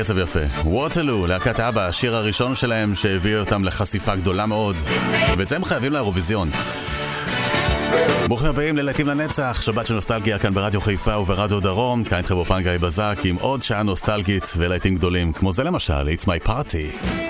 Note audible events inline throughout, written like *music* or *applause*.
קצב יפה. ווטלו, להקת אבא, השיר הראשון שלהם שהביא אותם לחשיפה גדולה מאוד. ואת זה הם חייבים לאירוויזיון. ברוכים הבאים ללהיטים לנצח, שבת של נוסטלגיה כאן ברדיו חיפה וברדיו דרום, כאן איתכם באופן גיא בזק עם עוד שעה נוסטלגית ולהיטים גדולים, כמו זה למשל, It's My Party.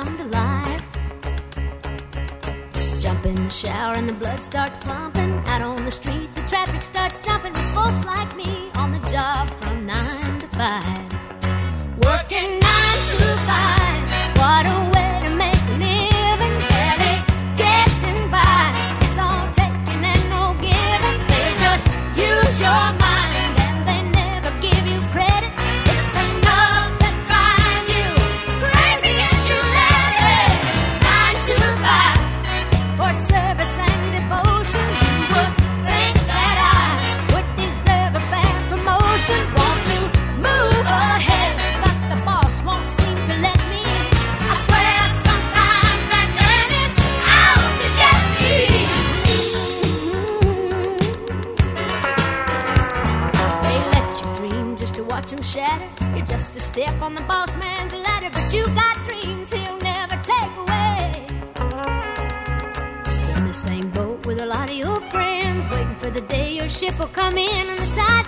come to life. Jump in the shower and the blood starts pumping. Out on the streets, the traffic starts jumping with folks like me. ship will come in and the tide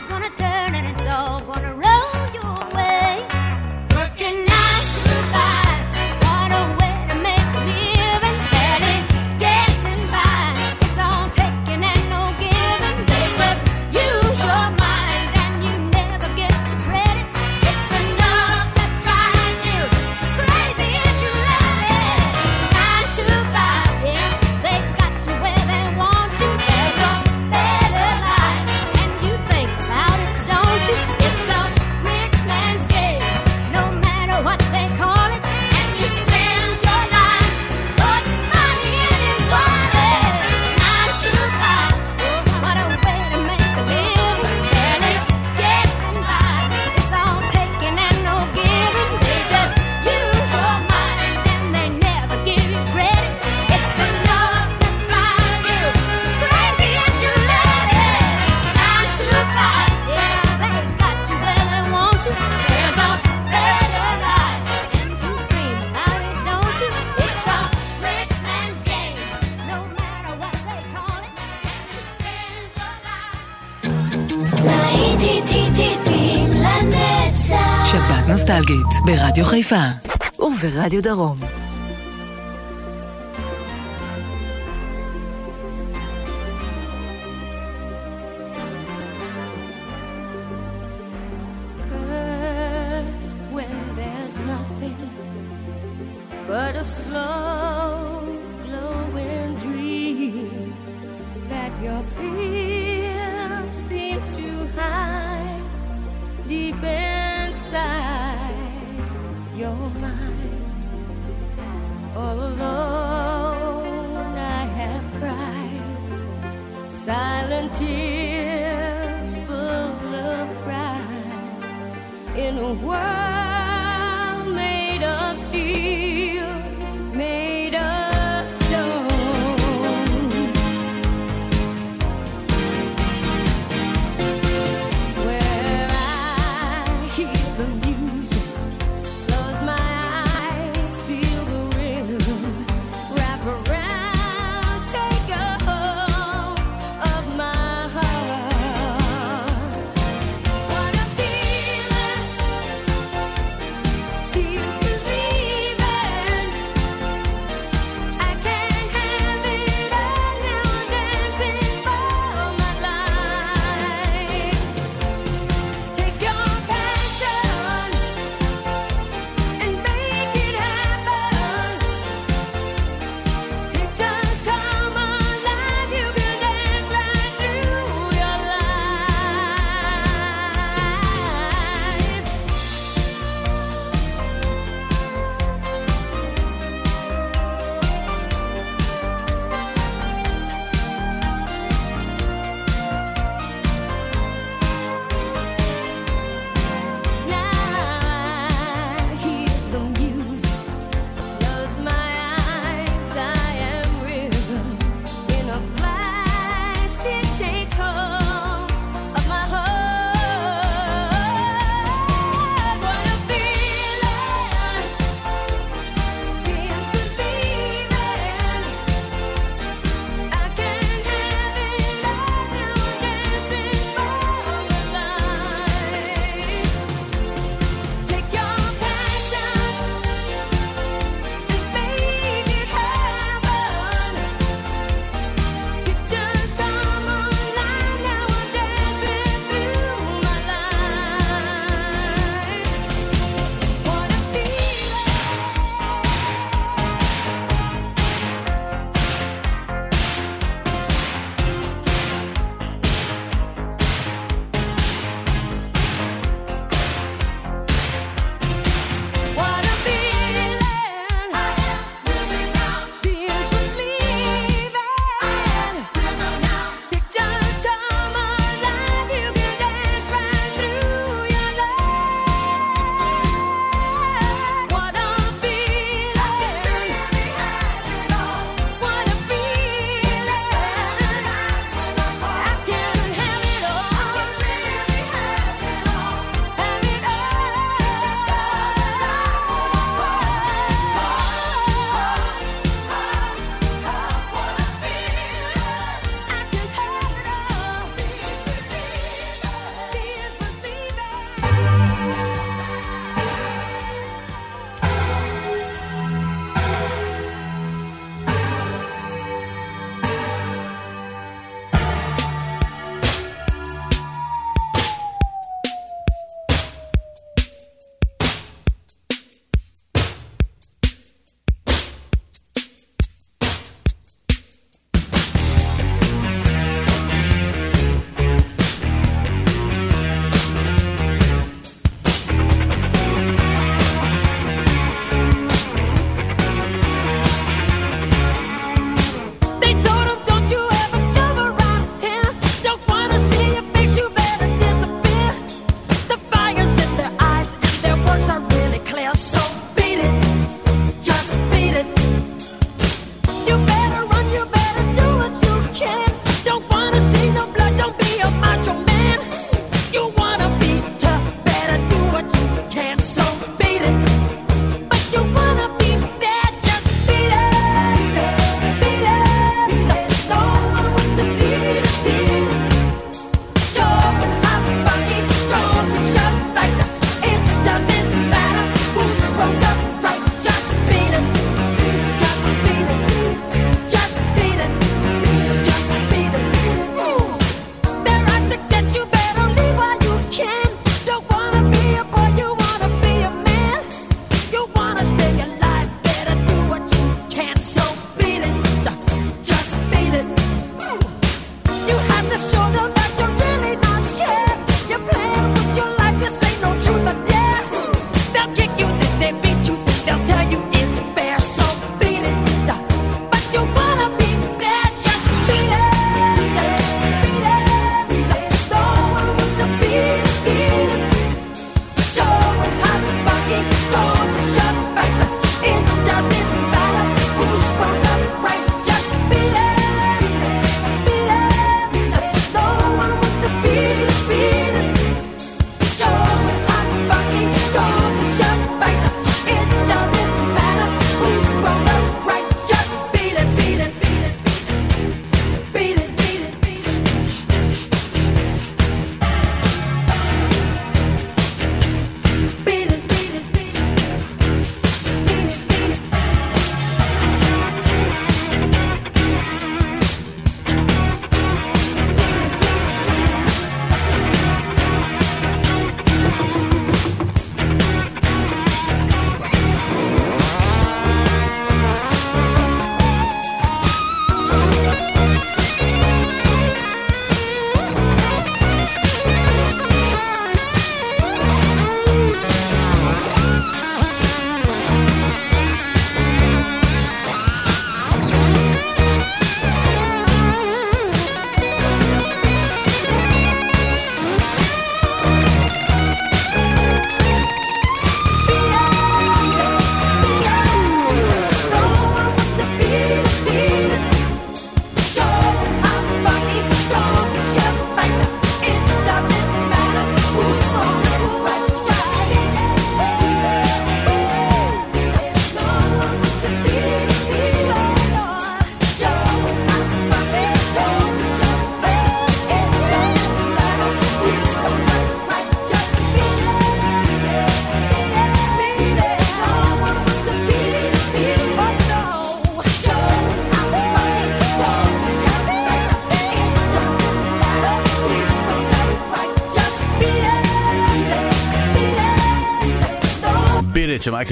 ברדיו חיפה וברדיו דרום. When there's nothing but a slow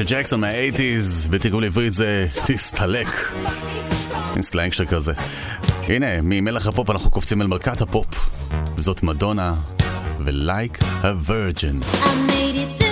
ג'קסון מהאייטיז, בתיקון עברית זה תסתלק. אין סלנג שכזה. הנה, ממלך הפופ אנחנו קופצים אל מלכת הפופ. זאת מדונה ו Like ו-like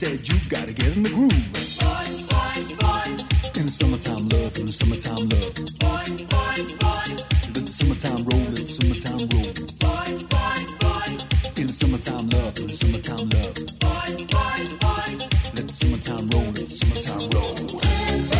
said you gotta get in the groove. Boys, boys, boys. In the summertime love, in the summertime love. Boys, boys, boys. Let the summertime roll, let the summertime roll. Boys, boys, boys. In the summertime love, in the summertime love. Boys, boys, boys. Let the summertime roll, let the summertime roll.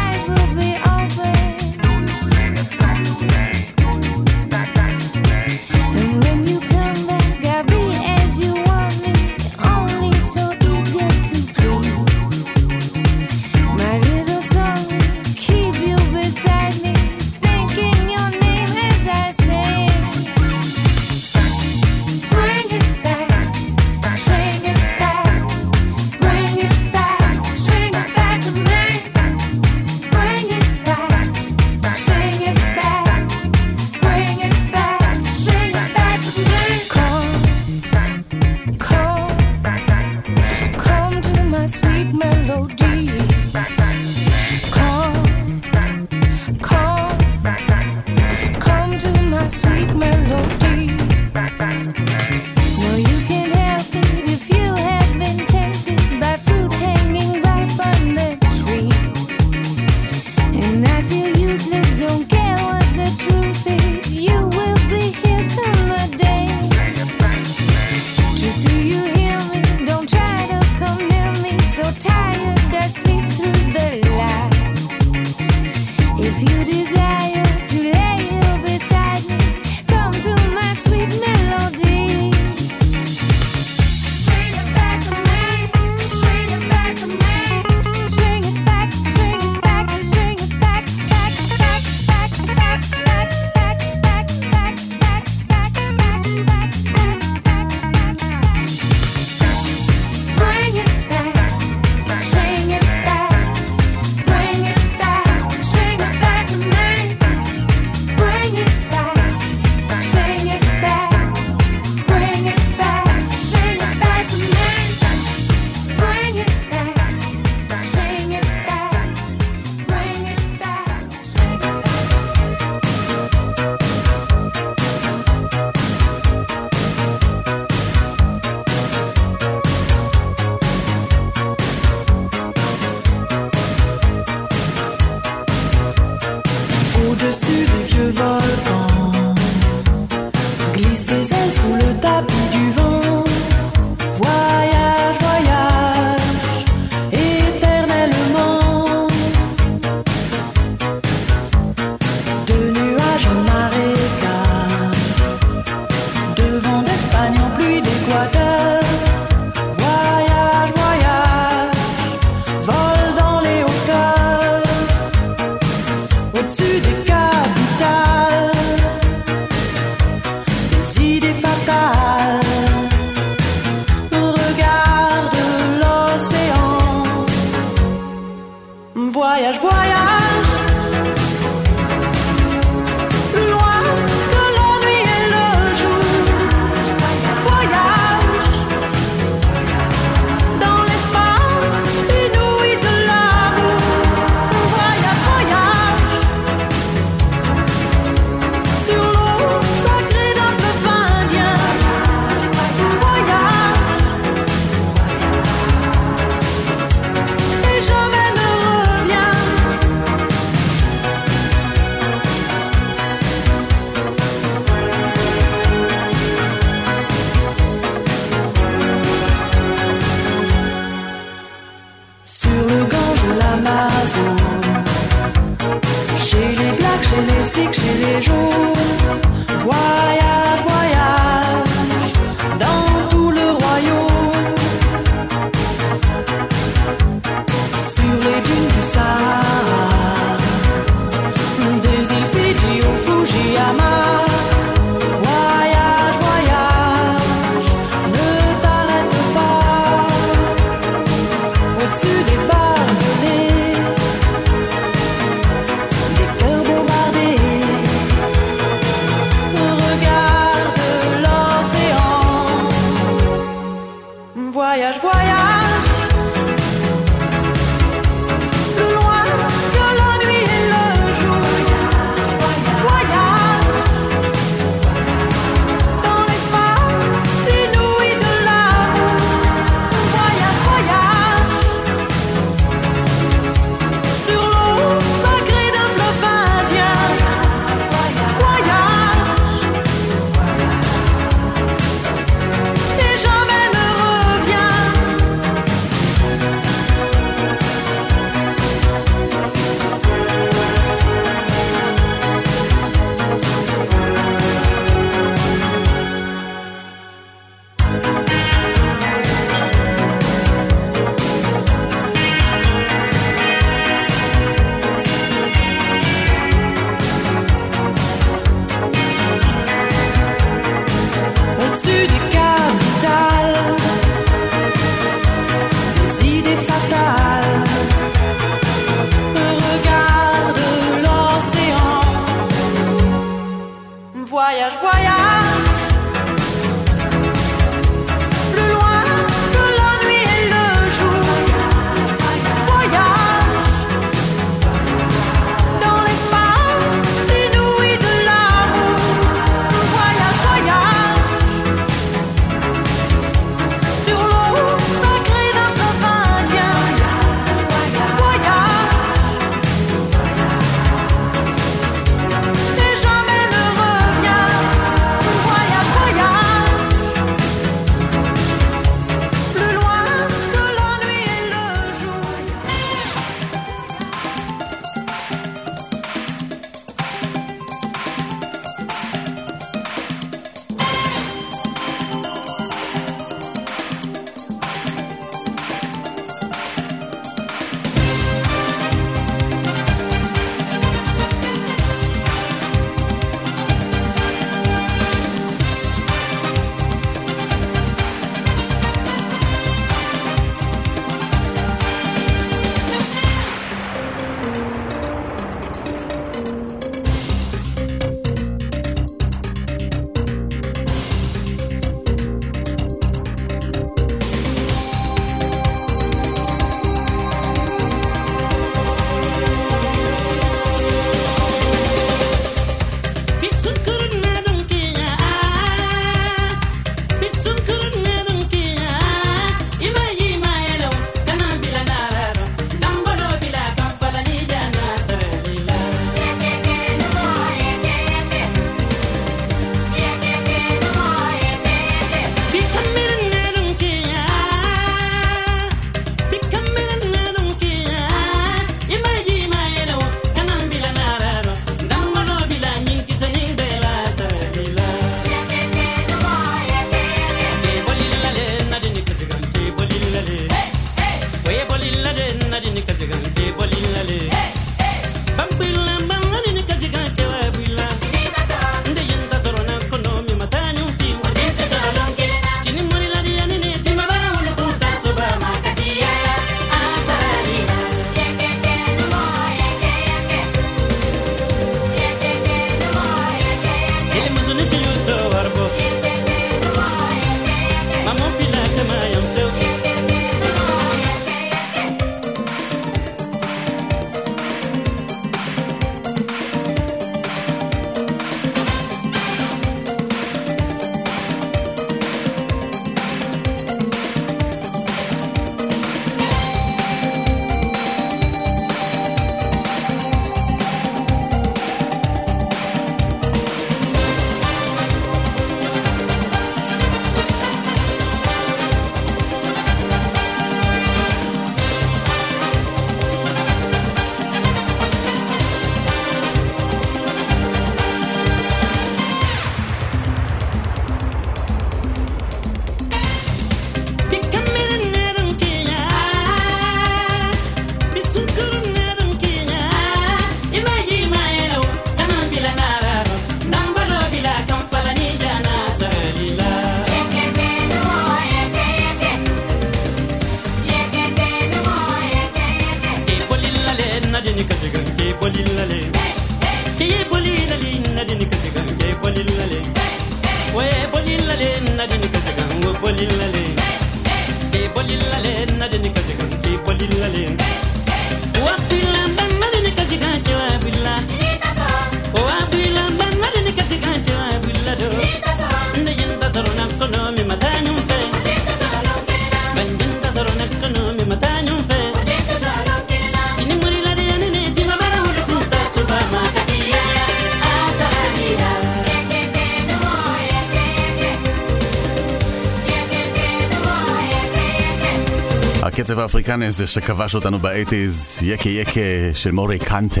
השחקן הזה שכבש אותנו באייטיז, יקה יקה של מורי קנטה.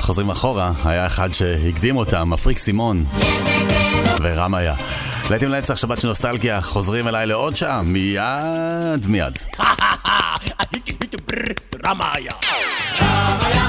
חוזרים אחורה, היה אחד שהקדים אותם, אפריק סימון ורם היה. להיטים לנצח שבת של נוסטלגיה, חוזרים אליי לעוד שעה, מיד מיד. *laughs* רם היה.